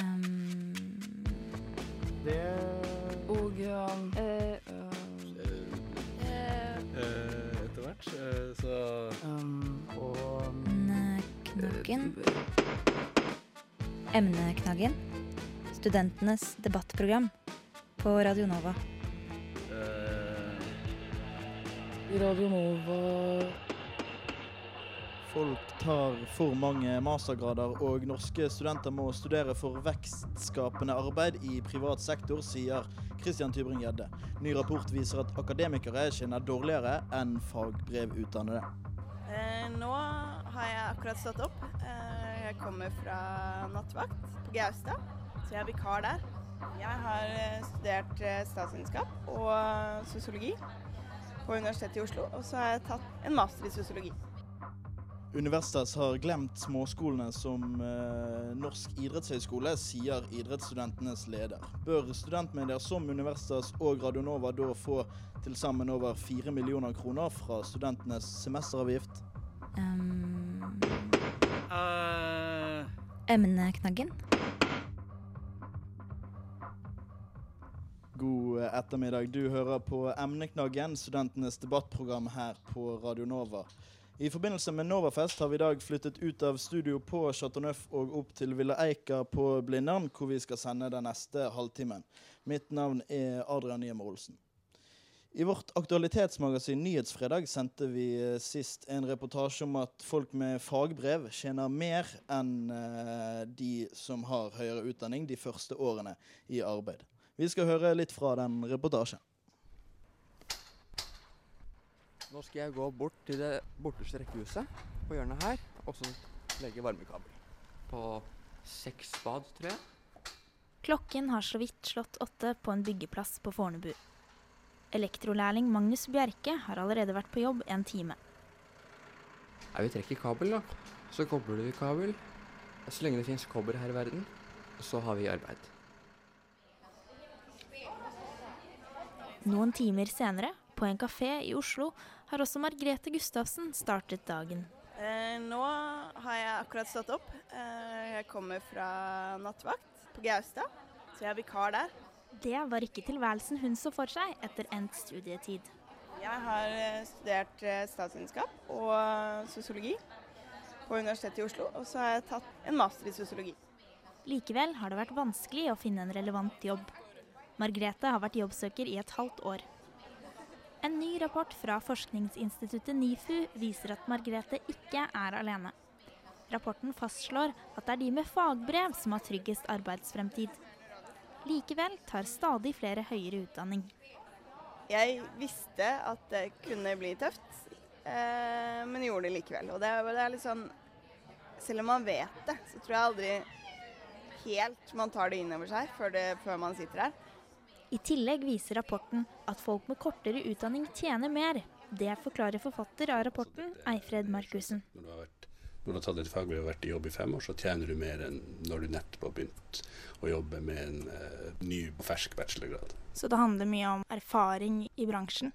Um, Det Og um, uh, Eh, etter hvert. eh, så um, Og Knaggen. Emneknaggen. Studentenes debattprogram på Radio Nova. Uh, Radio Nova folk tar for mange mastergrader, og norske studenter må studere for vekstskapende arbeid i privat sektor, sier Christian Tybring-Gjedde. Ny rapport viser at akademikere tjener dårligere enn fagbrevutdannede. Eh, nå har jeg akkurat stått opp. Eh, jeg kommer fra nattvakt på Gaustad, så jeg er vikar der. Jeg har eh, studert statsvitenskap og sosiologi på Universitetet i Oslo, og så har jeg tatt en master i sosiologi. Universitas har glemt småskolene som eh, Norsk idrettshøgskole, sier idrettsstudentenes leder. Bør studentmedier som Universitas og Radionova da få til sammen over 4 millioner kroner fra studentenes semesteravgift? Um, uh. emneknaggen. God ettermiddag. Du hører på Emneknaggen, studentenes debattprogram her på Radio Nova. I forbindelse med Novafest har vi i dag flyttet ut av studio på Chateau Neuf og opp til Villa Eika på Blindern, hvor vi skal sende den neste halvtimen. Mitt navn er Adrian Nyhammer Olsen. I vårt aktualitetsmagasin Nyhetsfredag sendte vi eh, sist en reportasje om at folk med fagbrev tjener mer enn eh, de som har høyere utdanning de første årene i arbeid. Vi skal høre litt fra den reportasjen. Nå skal jeg gå bort til det borteste rekkehuset på hjørnet her, og så legge varmekabel. På seks bad, tror jeg. Klokken har så vidt slått åtte på en byggeplass på Fornebu. Elektrolærling Magnus Bjerke har allerede vært på jobb en time. Nei, vi trekker kabel, da. Så kobler vi kabel. Så lenge det fins kobber her i verden, så har vi arbeid. Noen timer senere, på en kafé i Oslo, har også Margrethe Gustavsen startet dagen. Eh, nå har jeg akkurat stått opp. Eh, jeg kommer fra nattvakt på Gaustad, så jeg er vikar der. Det var ikke tilværelsen hun så for seg etter endt studietid. Jeg har eh, studert statsvitenskap og sosiologi på Universitetet i Oslo, og så har jeg tatt en master i sosiologi. Likevel har det vært vanskelig å finne en relevant jobb. Margrethe har vært jobbsøker i et halvt år. En ny rapport fra forskningsinstituttet NIFU viser at Margrethe ikke er alene. Rapporten fastslår at det er de med fagbrev som har tryggest arbeidsfremtid. Likevel tar stadig flere høyere utdanning. Jeg visste at det kunne bli tøft, eh, men gjorde det likevel. Og det, det er litt sånn Selv om man vet det, så tror jeg aldri helt man tar det inn over seg før, det, før man sitter her. I tillegg viser rapporten at folk med kortere utdanning tjener mer. Det forklarer forfatter av rapporten, Eifred Markussen. Når du har, vært, når du har tatt et fagbrev og vært i jobb i fem år, så tjener du mer enn når du nettopp har begynt å jobbe med en uh, ny, fersk bachelorgrad. Så det handler mye om erfaring i bransjen.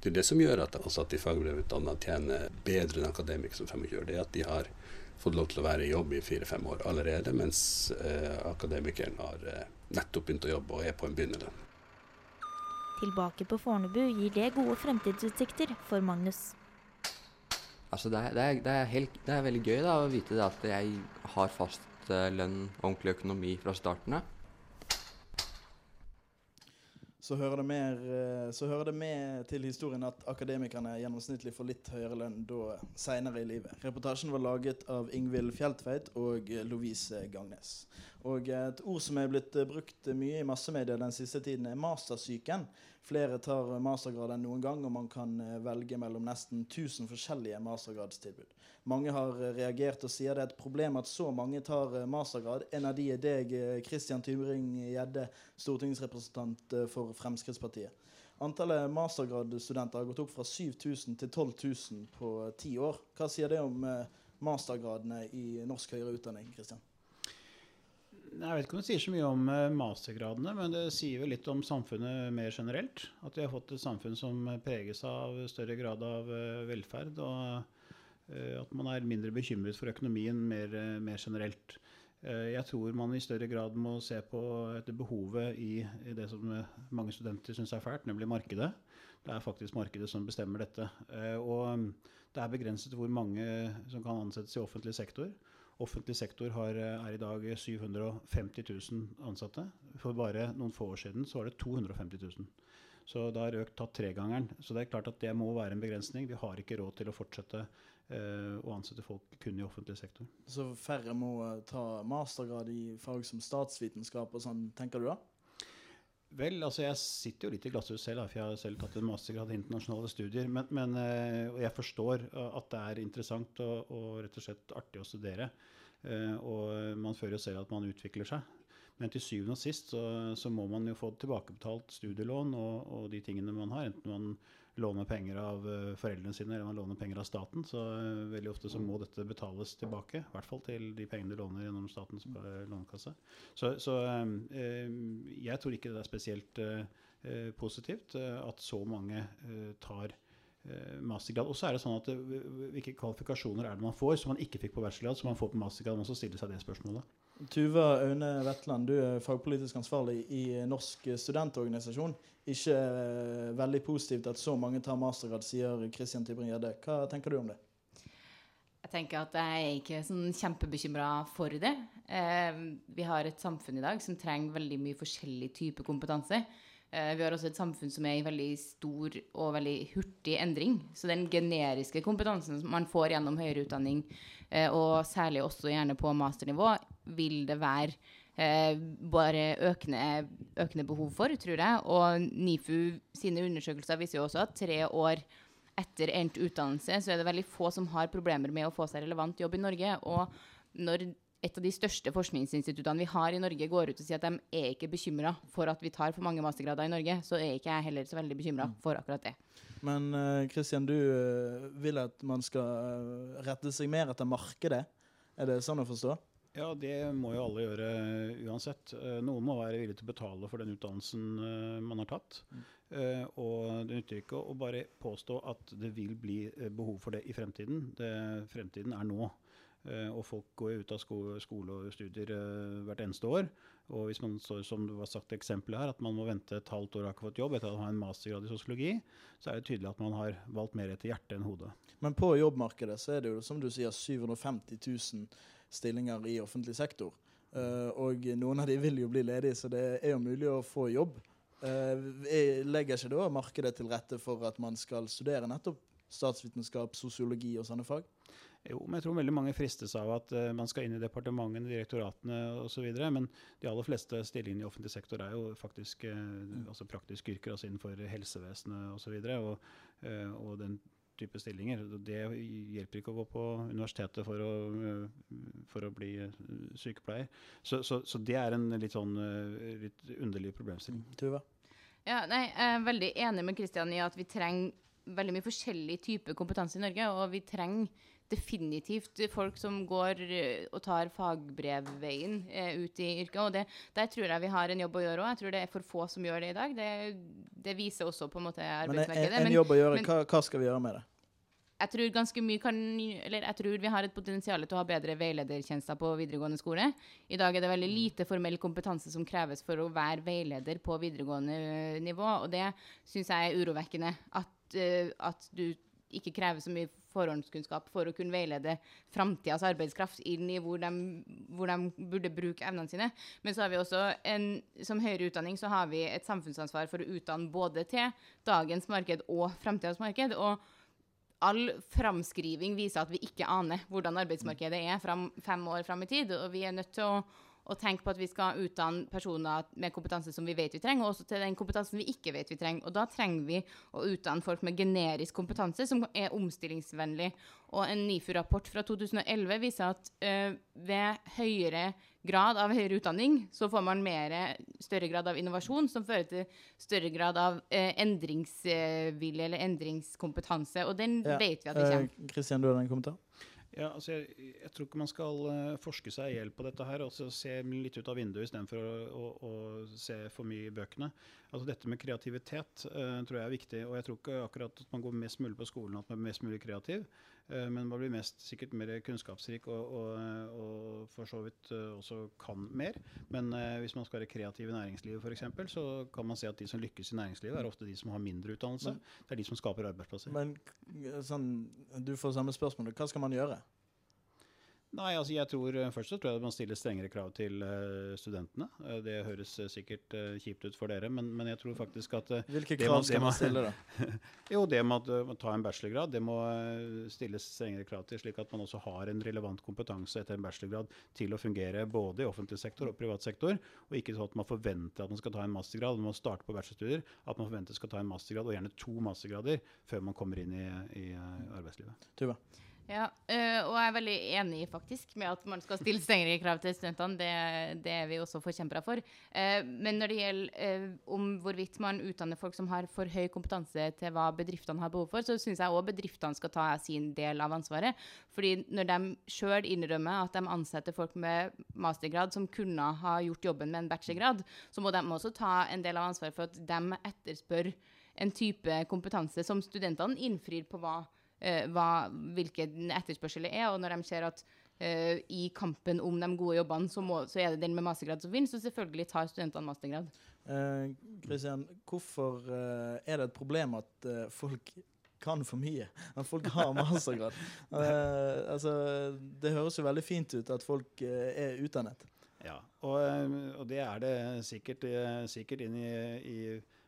Det er det som gjør at altså, at de fagbrevutdanna tjener bedre enn akademikere som 25 år. Det er at de har fått lov til å være i jobb i fire-fem år allerede, mens eh, akademikeren har eh, nettopp begynt å jobbe og er på en begynnelse. Tilbake på Fornebu gir det gode fremtidsutsikter for Magnus. Altså, det er, det er, det er, helt, det er veldig gøy da, å vite det at jeg har fast eh, lønn og ordentlig økonomi fra starten av. Så hører, det mer, eh, så hører det med til historien at akademikerne gjennomsnittlig får litt høyere lønn da seinere i livet. Reportasjen var laget av Ingvild Fjeltveit og Lovise Gangnes. Og et ord som er blitt eh, brukt mye i massemedia den siste tiden, er mastersyken. Flere tar mastergrad enn noen gang, og man kan eh, velge mellom nesten 1000 forskjellige mastergradstilbud. Mange har eh, reagert og sier det er et problem at så mange tar mastergrad. En av de er deg, Kristian Christian Tybring-Gjedde, stortingsrepresentant for Fremskrittspartiet. Antallet mastergradstudenter har gått opp fra 7000 til 12 000 på ti år. Hva sier det om mastergradene i norsk høyere utdanning? Christian? Jeg vet ikke om det sier så mye om eh, mastergradene, men det sier vel litt om samfunnet mer generelt. At vi har fått et samfunn som preges av større grad av eh, velferd, og eh, at man er mindre bekymret for økonomien mer, mer generelt. Jeg tror man i større grad må se på etter behovet i, i det som mange studenter syns er fælt, nemlig markedet. Det er faktisk markedet som bestemmer dette. Og mm, det er begrenset hvor mange som kan ansettes i offentlig sektor. Offentlig sektor har, eh, er i dag 750 000 ansatte. For bare noen få år siden så var det 250 000. Så det har økt tatt tregangeren. Så det er klart at det må være en begrensning. Vi har ikke råd til å fortsette eh, å ansette folk kun i offentlig sektor. Så færre må eh, ta mastergrad i fag som statsvitenskap og sånn, tenker du da? Vel, altså jeg sitter jo litt i glasshus selv, for jeg har selv tatt en mastergrad i internasjonale studier. Men, men eh, jeg forstår eh, at det er interessant og, og rett og slett artig å studere. Eh, og man føler jo selv at man utvikler seg. Men til syvende og sist så, så må man jo få tilbakebetalt studielån og, og de tingene man har. Enten man låner penger av eh, foreldrene sine eller man låner penger av staten. Så eh, veldig ofte så må dette betales tilbake. I hvert fall til de pengene du låner gjennom statens eh, lånekasse. Så, så jeg tror ikke det er spesielt positivt at så mange tar mastergrad. Og så er det sånn at hvilke kvalifikasjoner er det man får som man ikke fikk på bachelorgrad, som man får på mastergrad? Man må også stille seg det spørsmålet. Tuva Aune Vetland, du er fagpolitisk ansvarlig i Norsk studentorganisasjon. Ikke eh, veldig positivt at så mange tar mastergrad, sier Christian Tybring-Gjedde. Hva tenker du om det? Jeg tenker at jeg er ikke sånn kjempebekymra for det. Eh, vi har et samfunn i dag som trenger veldig mye forskjellig type kompetanse. Eh, vi har også et samfunn som er i veldig stor og veldig hurtig endring. Så den generiske kompetansen som man får gjennom høyere utdanning, eh, og særlig også gjerne på masternivå, vil det være eh, bare økende, økende behov for, tror jeg. Og NIFU sine undersøkelser viser jo også at tre år etter endt utdannelse, så er det veldig få som har problemer med å få seg relevant jobb i Norge. Og når et av de største forskningsinstituttene vi har i Norge, går ut og sier at de er ikke bekymra for at vi tar for mange mastergrader i Norge, så er ikke jeg heller så veldig bekymra for akkurat det. Men Kristian, du eh, vil at man skal eh, rette seg mer etter markedet. Er det sånn å forstå? Ja, det må jo alle gjøre uansett. Eh, Noen må være villig til å betale for den utdannelsen eh, man har tatt. Eh, og det nytter ikke å bare påstå at det vil bli eh, behov for det i fremtiden. Det, fremtiden er nå. Eh, og folk går ut av skole og studier eh, hvert eneste år. Og hvis man står som det var sagt eksempelet her, at man må vente et halvt år og ikke fått jobb etter å ha en mastergrad i sosiologi, så er det tydelig at man har valgt mer etter hjertet enn hodet. Men på jobbmarkedet så er det jo, som du sier, 750 000 stillinger i offentlig sektor. Eh, og noen av de vil jo bli ledige, så det er jo mulig å få jobb. Er- legger ikke da markedet til rette for at man skal studere nettopp statsvitenskap, sosiologi og sånne fag? Jo, men jeg tror veldig mange fristes av at eh, man skal inn i departementene, direktoratene osv. Men de aller fleste stillingene i offentlig sektor er jo faktisk eh, altså praktiske yrker, altså innenfor helsevesenet osv. Og, så videre, og, eh, og den type stillinger. Det hjelper ikke å gå på universitetet for å, for å bli sykepleier. Så, så, så det er en litt sånn litt underlig problemstilling. Tuva? Ja, nei, jeg er veldig enig med Kristian i at vi trenger veldig mye forskjellig type kompetanse i Norge, og vi trenger definitivt folk som går eh, og tar fagbrevveien eh, ut i yrket. Og det, der tror jeg vi har en jobb å gjøre òg. Jeg tror det er for få som gjør det i dag. Det, det viser også på en måte Men en, en jobb å gjøre. men- Hva, hva skal vi gjøre med det? jeg tror ganske mye kan Eller jeg tror vi har et potensial til å ha bedre veiledertjenester på videregående skole. I dag er det veldig lite formell kompetanse som kreves for å være veileder på videregående øh, nivå, og det syns jeg er urovekkende. At, øh, at du ikke krever så mye forhåndskunnskap for å kunne veilede framtidas arbeidskraft inn i hvor de, hvor de burde bruke evnene sine. Men så har vi også en, som høyere utdanning så har vi et samfunnsansvar for å utdanne både til dagens marked og framtidas marked. og all framskriving viser at vi ikke aner hvordan arbeidsmarkedet er fram, fem år fram i tid. Og vi er nødt til å, å tenke på at vi skal utdanne personer med kompetanse som vi vet vi trenger, og også til den kompetansen vi ikke vet vi trenger. Og da trenger vi å utdanne folk med generisk kompetanse som er omstillingsvennlig. Og en NIFU-rapport fra 2011 viser at øh, ved høyere grad av høyere utdanning så får man mer, større grad av innovasjon, som fører til større grad av øh, endringsvilje eller endringskompetanse. Og den Ja, vet vi at det kommer. Kristian, du har en kommentar? Ja, altså jeg, jeg tror ikke man skal eh, forske seg i hjel på dette her, og så se litt ut av vinduet istedenfor å, å, å se for mye i bøkene. Altså Dette med kreativitet uh, tror jeg er viktig, og jeg tror ikke akkurat at man går mest mulig på skolen at man er mest mulig kreativ. Eh, men man blir mest sikkert mer kunnskapsrik og, og, og for så vidt eh, også kan mer. Men eh, hvis man skal være kreativ i næringslivet f.eks., så kan man se at de som lykkes i næringslivet, er ofte de som har mindre utdannelse. Men- det er de som skaper arbeidsplasser. Men sånn, du får samme spørsmål. Hva skal man gjøre? Nei, altså jeg tror eh, Først så tror jeg man stiller strengere krav til eh, studentene. Eh, det høres sikkert kjipt ut for dere, men, men jeg tror faktisk at Hvilke krav det skal man stille, da? jo, det med uh, ta en bachelorgrad, det må stilles strengere krav til, slik at man også har en relevant kompetanse etter en bachelorgrad til å fungere både i offentlig sektor og privat sektor, og ikke sånn at man forventer at man skal ta en mastergrad. Man må starte på bachelorstudier, at man forventer skal ta en mastergrad, og gjerne to mastergrader, før man kommer inn i, i arbeidslivet. Tuva? Ja, øh, og jeg er veldig enig faktisk med at man skal stille strengere krav til studentene. Det, det er vi også forkjempere for. Eh, men når det gjelder eh, om hvorvidt man utdanner folk som har for høy kompetanse til hva bedriftene har behov for, så syns jeg òg bedriftene skal ta sin del av ansvaret. Fordi når de sjøl innrømmer at de ansetter folk med mastergrad som kunne ha gjort jobben med en bachelorgrad, så må de også ta en del av ansvaret for at de etterspør en type kompetanse som studentene innfrir på hva eh, hva, hvilken etterspørsel det er. Og når de ser at eh, i kampen om de gode jobbene, så, må, så er det den med mastergrad som vinner. Så selvfølgelig tar studentene mastergrad. Eh, Christian, hvorfor eh, er det et problem at eh, folk kan for mye? At folk har mastergrad? Eh, altså, det høres jo veldig fint ut at folk eh, er utdannet. Ja, og, eh, og det er det sikkert, eh, sikkert inn i, i eh,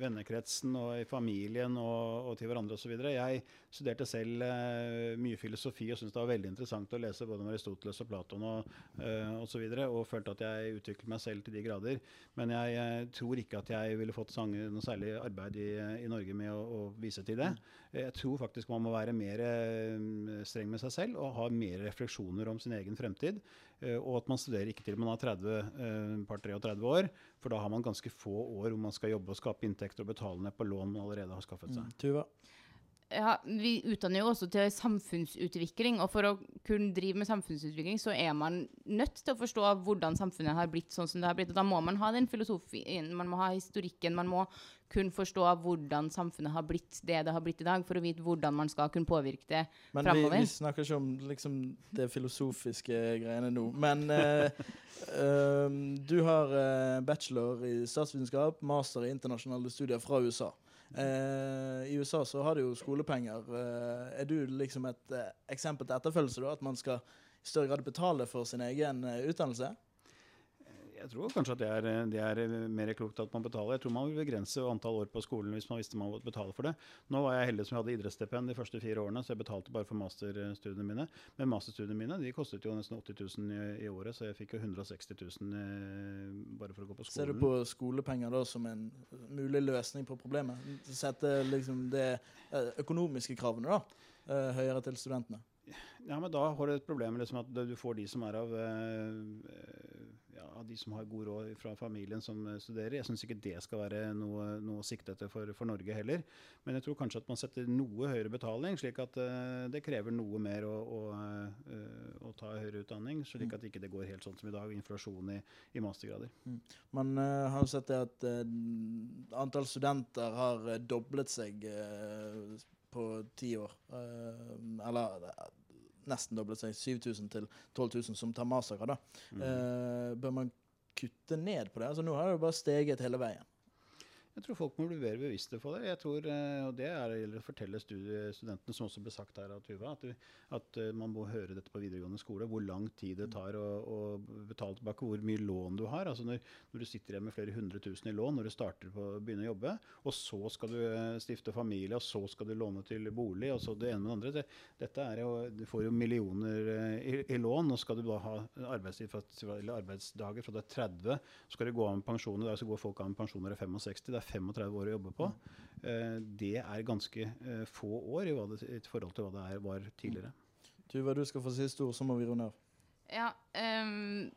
vennekretsen og i familien og, og til hverandre osv. Jeg studerte selv eh, mye filosofi og syntes det var veldig interessant å lese både Aristoteles og Platon og eh, osv. Og, og følte at jeg utviklet meg selv til de grader. Men jeg jeg tror ikke at jeg ville fått sang, noe særlig arbeid i, i Norge med å, å vise til det. Jeg tror faktisk man må være mer eh, streng med seg selv og ha mer refleksjoner om sin egen fremtid. Eh, og at man studerer ikke til man er 30, eh, par 33 år, for da har man ganske få år hvor man skal jobbe og skape inntekter og betale ned på lån man allerede har skaffet seg. Mm. Tuva? Ja, vi utdanner jo også til samfunnsutvikling, og for å kunne drive med samfunnsutvikling, så er man nødt til å forstå hvordan samfunnet har blitt sånn som det har blitt. Og da må man ha den filosofien, man må ha historikken, man må kunne forstå hvordan samfunnet har blitt det det har blitt i dag, for å vite hvordan man skal kunne påvirke det Men vi, Men vi snakker ikke om liksom, det filosofiske greiene nå. Men eh, eh, du har eh, bachelor i statsvitenskap, master i internasjonale studier fra USA. Eh, I USA så har de jo skolepenger. Eh, er du liksom et eh, eksempel til etterfølgelse, da? At man skal i større grad betale for sin egen utdannelse? Jeg tror kanskje at det er, det er mer klokt at man betaler. Jeg tror man vil begrense antall år på skolen hvis man visste man måtte betale for det. Nå var jeg heldig som jeg hadde idrettsstipend de første fire årene, så jeg betalte bare for masterstudiene mine. Men masterstudiene mine de kostet jo nesten 80 000 i, i året, så jeg fikk jo 160 000 eh, bare for å gå på skolen. Ser du på skolepenger da som en mulig løsning på problemet? Sette liksom det eh, økonomiske kravene da eh, høyere til studentene? Ja, men da har du et problem liksom at du får de som er av eh, ja, de som har god råd fra familien som eh, studerer. Jeg syns ikke det skal være noe, noe å sikte etter for, for Norge heller. Men jeg tror kanskje at man setter noe høyere betaling, slik at uh, det krever noe mer å, å, uh, å ta høyere utdanning. Slik at ikke det går helt sånn som i dag, inflasjon i, i mastergrader. Man uh, har jo sett det at antall studenter har doblet seg på ti år. Eller nesten doblet seg. 7000 til 12 000 som tar mastergrad. Mm. Eh, bør man kutte ned på det? Altså Nå har det jo bare steget hele veien. Jeg tror folk må bli mer bevisste på det. Jeg tror, eh, og Det er, å fortelle studentene, som også ble sagt her av Tuva, at, at eh, man må høre dette på videregående skole. Hvor lang tid det tar å, å betale tilbake, hvor mye lån du har. altså når, når du sitter igjen med flere hundre tusen i lån når du starter på å begynne å jobbe, og så skal du eh, stifte familie, og så skal du låne til bolig, og så det ene med det andre. Det, dette er jo, Du får jo millioner i, i lån, og skal du da ha arbeidsdager fra du er 30, så skal du gå av med pensjon. I dag så går folk av med pensjon når de er 65. Det er 35 år å jobbe på. Eh, det er ganske eh, få år i, det, i forhold til hva det er, var tidligere. Tuva, du skal få siste ord, så må vi runde av. Ja, um,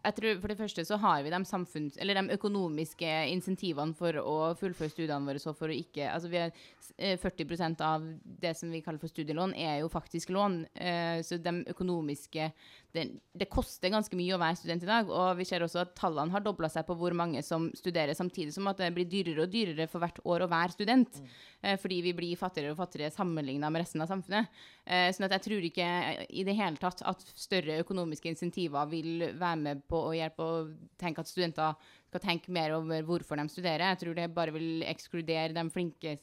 jeg tror For det første så har vi de, samfunns, eller de økonomiske insentivene for å fullføre studiene våre. Så for å ikke, altså vi eh, 40% av det som vi kaller for studielån, er jo faktisk lån. Uh, så de økonomiske det, det koster ganske mye å være student i dag. Og vi ser også at tallene har dobla seg på hvor mange som studerer, samtidig som at det blir dyrere og dyrere for hvert år å være student. Eh, fordi vi blir fattigere og fattigere sammenligna med resten av samfunnet. Eh, sånn at jeg tror ikke i det hele tatt at større økonomiske insentiver vil være med på å hjelpe å tenke at studenter skal tenke mer over hvorfor de studerer. Jeg tror det bare vil ekskludere de flinke,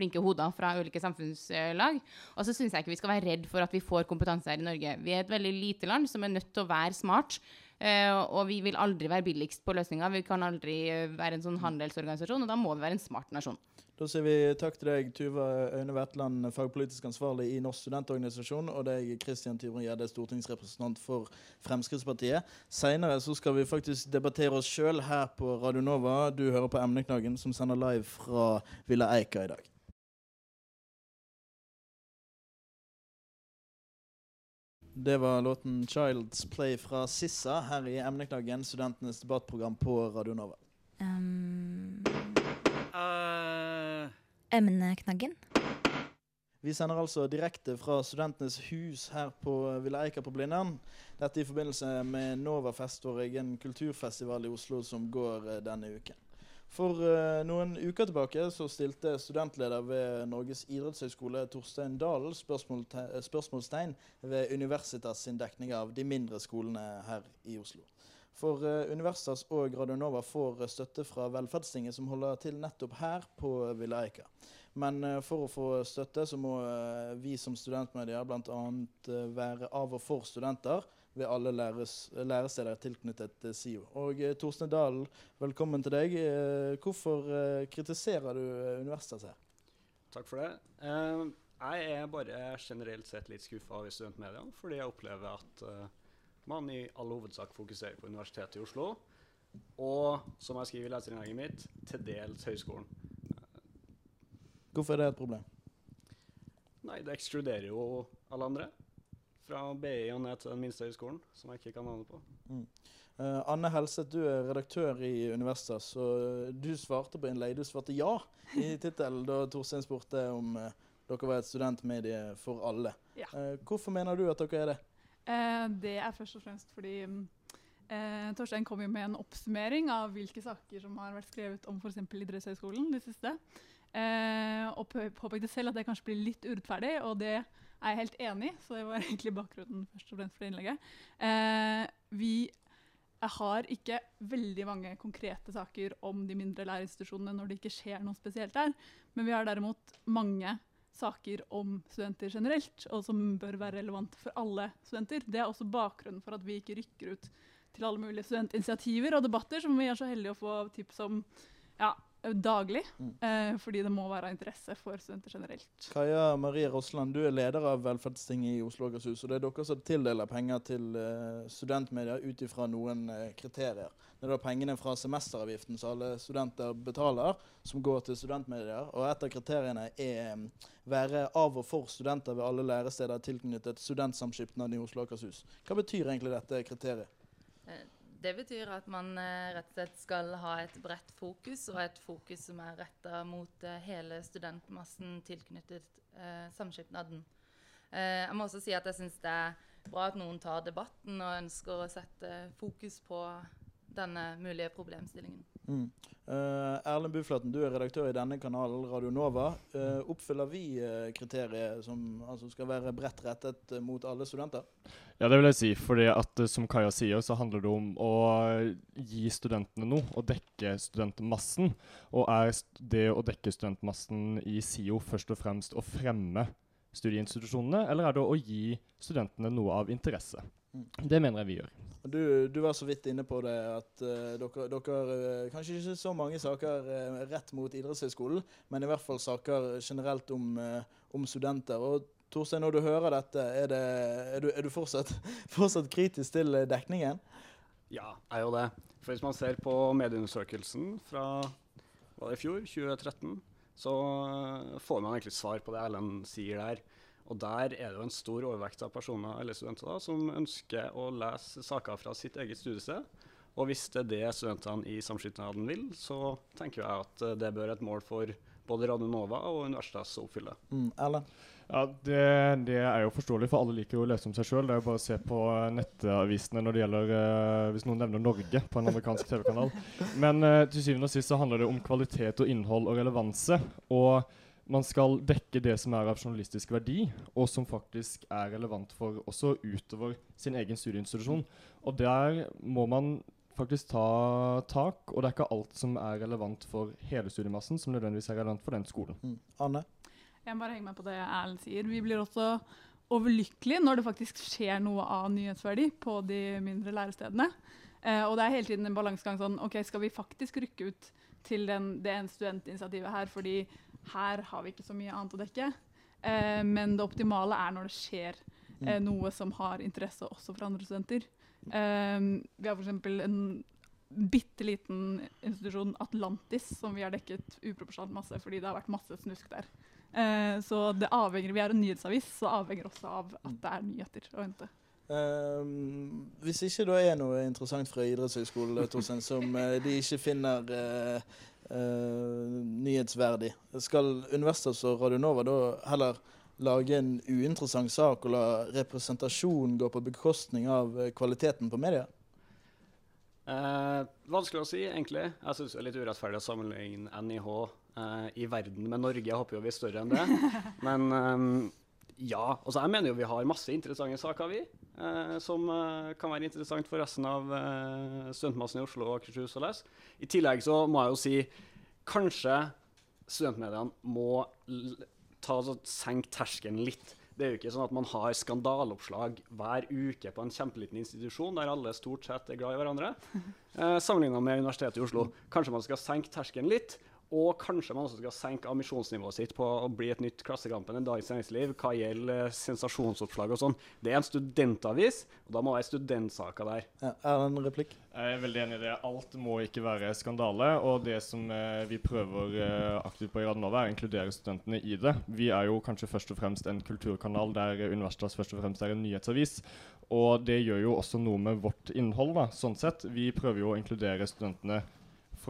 flinke hoder fra ulike samfunnslag. Og så syns jeg ikke vi skal være redd for at vi får kompetanse her i Norge. Vi er et veldig lite land som er nødt til å være smart. Uh, og vi vil aldri være billigst på løsninger. Vi kan aldri uh, være en sånn handelsorganisasjon, og da må vi være en smart nasjon. Da sier vi takk til deg, Tuva Øyne Wetland, fagpolitisk ansvarlig i Norsk studentorganisasjon, og deg, Kristian Tybring-Gjedde, stortingsrepresentant for Fremskrittspartiet. Seinere så skal vi faktisk debattere oss sjøl her på Radio Nova. Du hører på Emneknaggen, som sender live fra Villa Eika i dag. Det var låten 'Child's Play' fra Sissa her i Emneknaggen, studentenes debattprogram på Radio Nova. Um, uh. emneknaggen. Vi sender altså direkte fra Studentenes hus her på Villa Eika på Blindern. Dette i forbindelse med Novafest, vår egen kulturfestival i Oslo som går eh, denne uken. For uh, noen uker tilbake så stilte studentleder ved Norges idrettshøgskole Torstein Dahl spørsmål spørsmålstegn ved Universitas sin dekning av de mindre skolene her i Oslo. For uh, Universitas og Radionova får støtte fra Velferdstinget, som holder til nettopp her på Villa Eika. Men uh, for å få støtte så må vi som studentmedier bl.a. være av og for studenter ved alle læres, læresteder tilknyttet SIO. Og Torstein Dalen, velkommen til deg. hvorfor kritiserer du Universitas her? Takk for det. jeg er bare generelt sett litt skuffa over studentmediene, fordi jeg opplever at man i all hovedsak fokuserer på Universitetet i Oslo. Og som jeg skriver i leserinnlegget mitt, til dels høyskolen. Hvorfor er det et problem? Nei, det ekskluderer jo alle andre. Fra BI og ned til den minste høyskolen, som jeg ikke kan navnet på. Mm. Uh, Anne Helseth, du er redaktør i Universitas, så du svarte på innlegg. Du svarte ja i tittelen da Torstein spurte om uh, dere var et studentmedie for alle. Ja. Uh, hvorfor mener du at dere er det? Eh, det er først og fremst fordi eh, Torstein kom jo med en oppsummering av hvilke saker som har vært skrevet om f.eks. Idrettshøgskolen det siste. Eh, og påpekte selv at det kanskje blir litt urettferdig, og det er jeg helt enig. Så det var egentlig bakgrunnen først og fremst for innlegget. Eh, vi har ikke veldig mange konkrete saker om de mindre lærerinstitusjonene når det ikke skjer noe spesielt der, men vi har derimot mange saker om studenter generelt, og som bør være relevant for alle studenter. Det er også bakgrunnen for at vi ikke rykker ut til alle mulige studentinitiativer og debatter, som vi er så heldige å få tips om ja, daglig. Mm. Eh, fordi det må være interesse for studenter generelt. Kaja Marie Rossland, du er leder av Velferdstinget i Oslo og Akershus. og Det er dere som tildeler penger til uh, studentmedier ut ifra noen uh, kriterier. Det er da pengene fra semesteravgiften som alle studenter betaler, som går til studentmedier. Og et av kriteriene er um, være av og for studenter ved alle læresteder tilknyttet Studentsamskipnaden i Oslo og Akershus. Hva betyr egentlig dette kriteriet? Det betyr at man eh, rett og slett skal ha et bredt fokus, og et fokus som er retta mot eh, hele studentmassen tilknyttet eh, samskipnaden. Jeg må også si at jeg syns det er bra at noen tar debatten og ønsker å sette fokus på denne mulige problemstillingen. Mm. Uh, Erlend Buflaten, du er redaktør i denne kanalen, Radio Nova. Uh, oppfyller vi uh, kriteriet som altså skal være bredt rettet mot alle studenter? Ja, det vil jeg si. fordi at som Kaja sier, så handler det om å gi studentene noe. Og dekke studentmassen. Og er det å dekke studentmassen i SIO først og fremst å fremme studieinstitusjonene, eller er det å gi studentene noe av interesse? Mm. Det mener jeg vi gjør. Du, du, var så vidt inne på det at uh, dere, dere uh, Kanskje ikke så mange saker uh, rett mot idrettshøyskolen, men i hvert fall saker generelt om, om studenter. Og Torstein, når du hører dette, er, det, er, du, er du, fortsatt, fortsatt kritisk til dekningen? Ja, er jo det. For hvis man ser på medieundersøkelsen fra var det i fjor, 2013, så får man egentlig svar på det Erlend sier der. Og der er det jo en stor overvekt av personer eller studenter da, som ønsker å lese saker fra sitt eget studiested. Og hvis det er det studentene i samskipnaden vil, så tenker jeg at det bør et mål for både Radio Nova og Universitetet å oppfylle. Mm, Ja, det, det er jo forståelig, for alle liker jo å lese om seg sjøl. Det er jo bare å se på nettavisene når det gjelder eh, Hvis noen nevner Norge på en amerikansk TV-kanal. Men eh, til syvende og sist så handler det om kvalitet og innhold og relevanse. Og man skal dekke det som er av journalistisk verdi, og som faktisk er relevant for også utover sin egen studieinstitusjon. Og der må man faktisk ta tak, og det er ikke alt som er relevant for hele studiemassen, som nødvendigvis er relevant for den skolen. Mm. Anne? Jeg må bare henge meg på det Erlend sier. Vi blir også overlykkelige når det faktisk skjer noe av nyhetsverdi på de mindre lærestedene. Eh, og det er hele tiden en balansegang sånn OK, skal vi faktisk rykke ut til den, det studentinitiativet her, fordi her har vi ikke så mye annet å dekke. Eh, men det optimale er når det skjer eh, Mm. noe som har interesse også for andre studenter. Eh, vi har f.eks. en bitte liten institusjon, Atlantis, som vi har dekket uproporsjonalt masse fordi det har vært masse snusk der. Eh, så det avhenger, Vi er en nyhetsavis, så avhenger også av at det er nyheter å hente. Ehm, hvis ikke det er noe interessant fra idrettshøyskolen Torstein, som eh, de ikke finner uh, uh, nyhetsverdig, skal Universitets og Radionova da heller lage en uinteressant sak og la representasjon gå på bekostning av kvaliteten på media? Eh, vanskelig å si, egentlig. Jeg syns det er litt urettferdig å sammenligne NIH eh, i verden med Norge. Jeg håper jo vi er større enn det. Men eh, ja. Altså, jeg mener jo vi har masse interessante saker, vi. eh, som eh, kan være interessant for resten av eh, studentmassen i Oslo og Akershus å lese. I tillegg så må jeg jo si kanskje studentmediene må ta, altså, senke terskelen litt. Det er jo ikke sånn at man har skandaleoppslag hver uke på en kjempeliten institusjon der alle stort sett er glad i hverandre. Eh, Sammenligna med Universitetet i Oslo. Kanskje man skal senke terskelen litt. Og kanskje man også skal senke ambisjonsnivået sitt på å bli et nytt Klassekampen enn Dagens Næringsliv hva gjelder eh, sensasjonsoppslag og sånn. Det er en studentavis, og da må det være studentsaker der. Ja, er det en replikk? Jeg er veldig enig i det. Alt må ikke være skandale. Og det som eh, vi prøver eh, aktivt på i Radionova, er å inkludere studentene i det. Vi er jo kanskje først og fremst en kulturkanal der Universitas først og fremst er en nyhetsavis. Og det gjør jo også noe med vårt innhold, da, sånn sett. Vi prøver jo å inkludere studentene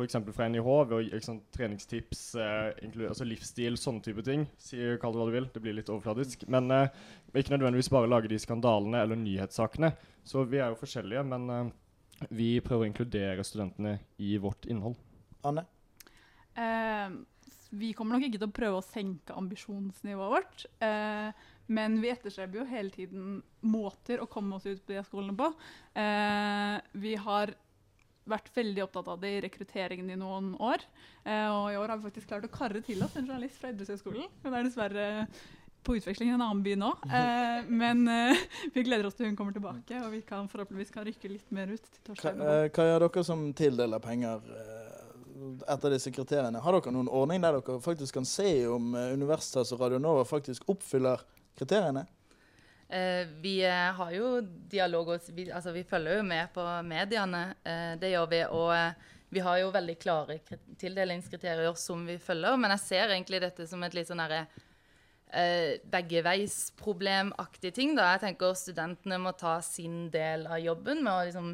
f.eks. fra NIH ved å gi liksom, treningstips, eh, altså livsstil, sånne type ting. Si, kall det hva du vil. Det blir litt overfladisk. Men eh, ikke nødvendigvis bare lage de skandalene eller nyhetssakene. Så vi er jo forskjellige, men eh, vi prøver å inkludere studentene i vårt innhold. Anne? Eh, vi kommer nok ikke til å prøve å senke ambisjonsnivået vårt. Eh, men vi etterstreber jo hele tiden måter å komme oss ut på de skolene på. Eh, vi har vært veldig opptatt av det i rekrutteringen i noen år. Eh, og i år har vi faktisk klart å karre til oss en journalist fra Idrettshøgskolen. Hun er dessverre på utveksling i en annen by nå. Eh, men eh, vi gleder oss til hun kommer tilbake, og vi kan forhåpentligvis kan rykke litt mer ut til Hva, eh, hva gjør dere som tildeler penger eh, etter disse kriteriene? Har dere noen ordning der dere faktisk kan se om eh, Universitas og Radionova faktisk oppfyller kriteriene? Eh, vi eh, har jo dialog, og vi, altså, vi følger jo med på mediene. Eh, det gjør vi. Og vi har jo veldig klare tildelingskriterier som vi følger. Men jeg ser egentlig dette som et litt sånn herre eh, beggeveisproblemaktig ting. da. Jeg tenker studentene må ta sin del av jobben med å liksom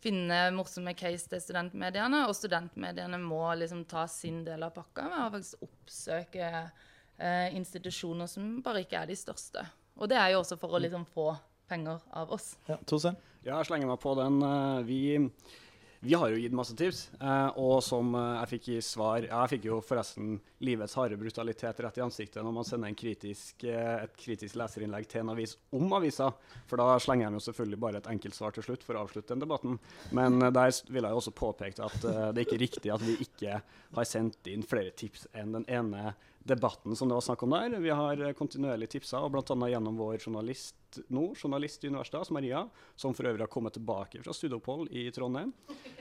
finne morsomme case til studentmediene, og studentmediene må liksom ta sin del av pakka med å faktisk oppsøke eh, institusjoner som bare ikke er de største. Og det er jo også for å liksom få penger av oss. Ja, Torstein? Ja, jeg slenger meg på den. Eh, Vi, vi har jo gitt masse tips, eh, og som eh, jeg fikk i svar Jeg fikk jo forresten livets harde brutalitet rett i ansiktet når man sender en kritisk, et kritisk leserinnlegg til en avis om avisa. For da slenger jeg jo selvfølgelig bare et enkelt svar til slutt for å avslutte den debatten. Men der vil jeg jo også påpeke at det er ikke riktig at vi ikke har sendt inn flere tips enn den ene debatten som det var snakk om der. Vi har eh, kontinuerlig tipsa, og bl.a. gjennom vår journalist nå, journalist i Universitetet, Maria, som for øvrig har kommet tilbake fra studieopphold i Trondheim.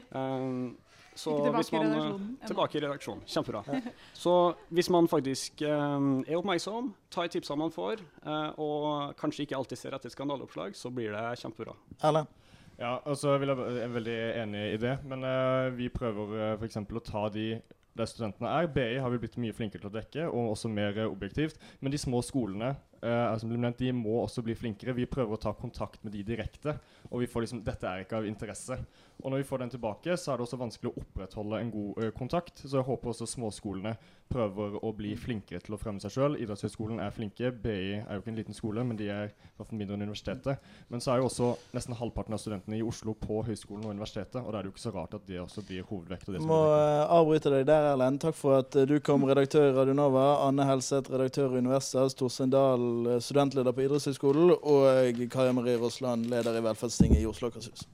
Um, så Ikke tilbake hvis i man, i redaksjonen. Tilbake i redaksjonen. Kjempebra. Så hvis man faktisk um, er oppmerksom, tar tipsene man får, eh, og kanskje ikke alltid ser etter skandaleoppslag, så blir det kjempebra. Erlend? Ja, altså vil jeg, er veldig enig i det. Men eh, vi prøver uh, f.eks. å ta de der studentene er. BI har vi blitt mye flinkere til å dekke, og også mer eh, objektivt. Men de små skolene eh, som ble nevnt, de må også bli flinkere. Vi prøver å ta kontakt med de direkte, og vi får liksom Dette er ikke av interesse. Og når vi får den tilbake, så er det også vanskelig å opprettholde en god uh, kontakt. Så jeg håper også småskolene prøver å bli flinkere til å fremme seg sjøl. Idrettshøyskolen er flinke. BI er jo ikke en liten skole, men de er mindre enn universitetet. Men så er jo også nesten halvparten av studentene i Oslo på høyskolen og universitetet, og da er det jo ikke så rart at det også blir hovedvekt. Og det Må eh, avbryte deg der, Erlend. Takk for at du kom, redaktør i Radio Nova. Anne Helseth, redaktør i Universitas. Torstein Dahl, eh, studentleder på Idrettshøyskolen. Og Kaja Marie Rossland, leder i Velferdstinget i Oslo og Akershus.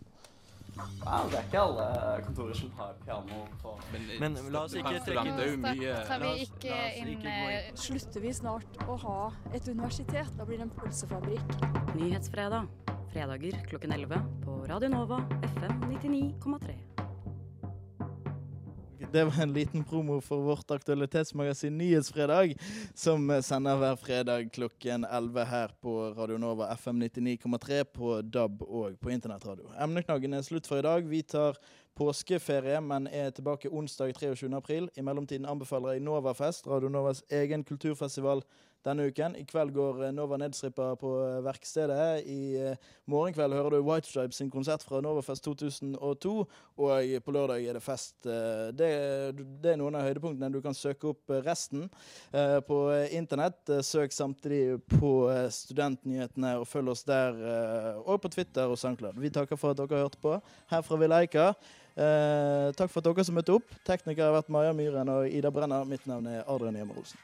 Wow, det er ikke alle kontorer som har piano på Men, la oss ikke trekke mye. Tar vi ikke inn eh, Slutter vi snart å ha et universitet? Da blir det en pølsefabrikk. Nyhetsfredag. Fredager klokken 11 på Radio Nova FM 99,3. Det var en liten promo for vårt aktualitetsmagasin Nyhetsfredag, som sender hver fredag klokken 11 her på Radio Nova FM 99,3 på DAB og på internettradio. Emneknaggen er slutt for i dag. Vi tar påskeferie, men er tilbake onsdag 23. april. I mellomtiden anbefaler jeg Novafest, Radio Novas egen kulturfestival denne uken. I kveld går eh, Nova Nedstripper på eh, verkstedet. I eh, morgen kveld hører du White Stripes sin konsert fra Novafest 2002. Og på lørdag er det fest. Det, det er noen av høydepunktene. Du kan søke opp resten på internett. Søk samtidig på Studentnyhetene og følg oss der. Og på Twitter og SoundCloud. Vi takker for at dere hørte på. Her fra Villeika. Eh, takk for at dere som møtte opp. Tekniker har vært Maja Myhren og Ida Brenner. Mitt navn er Adrian Hjemmer Olsen.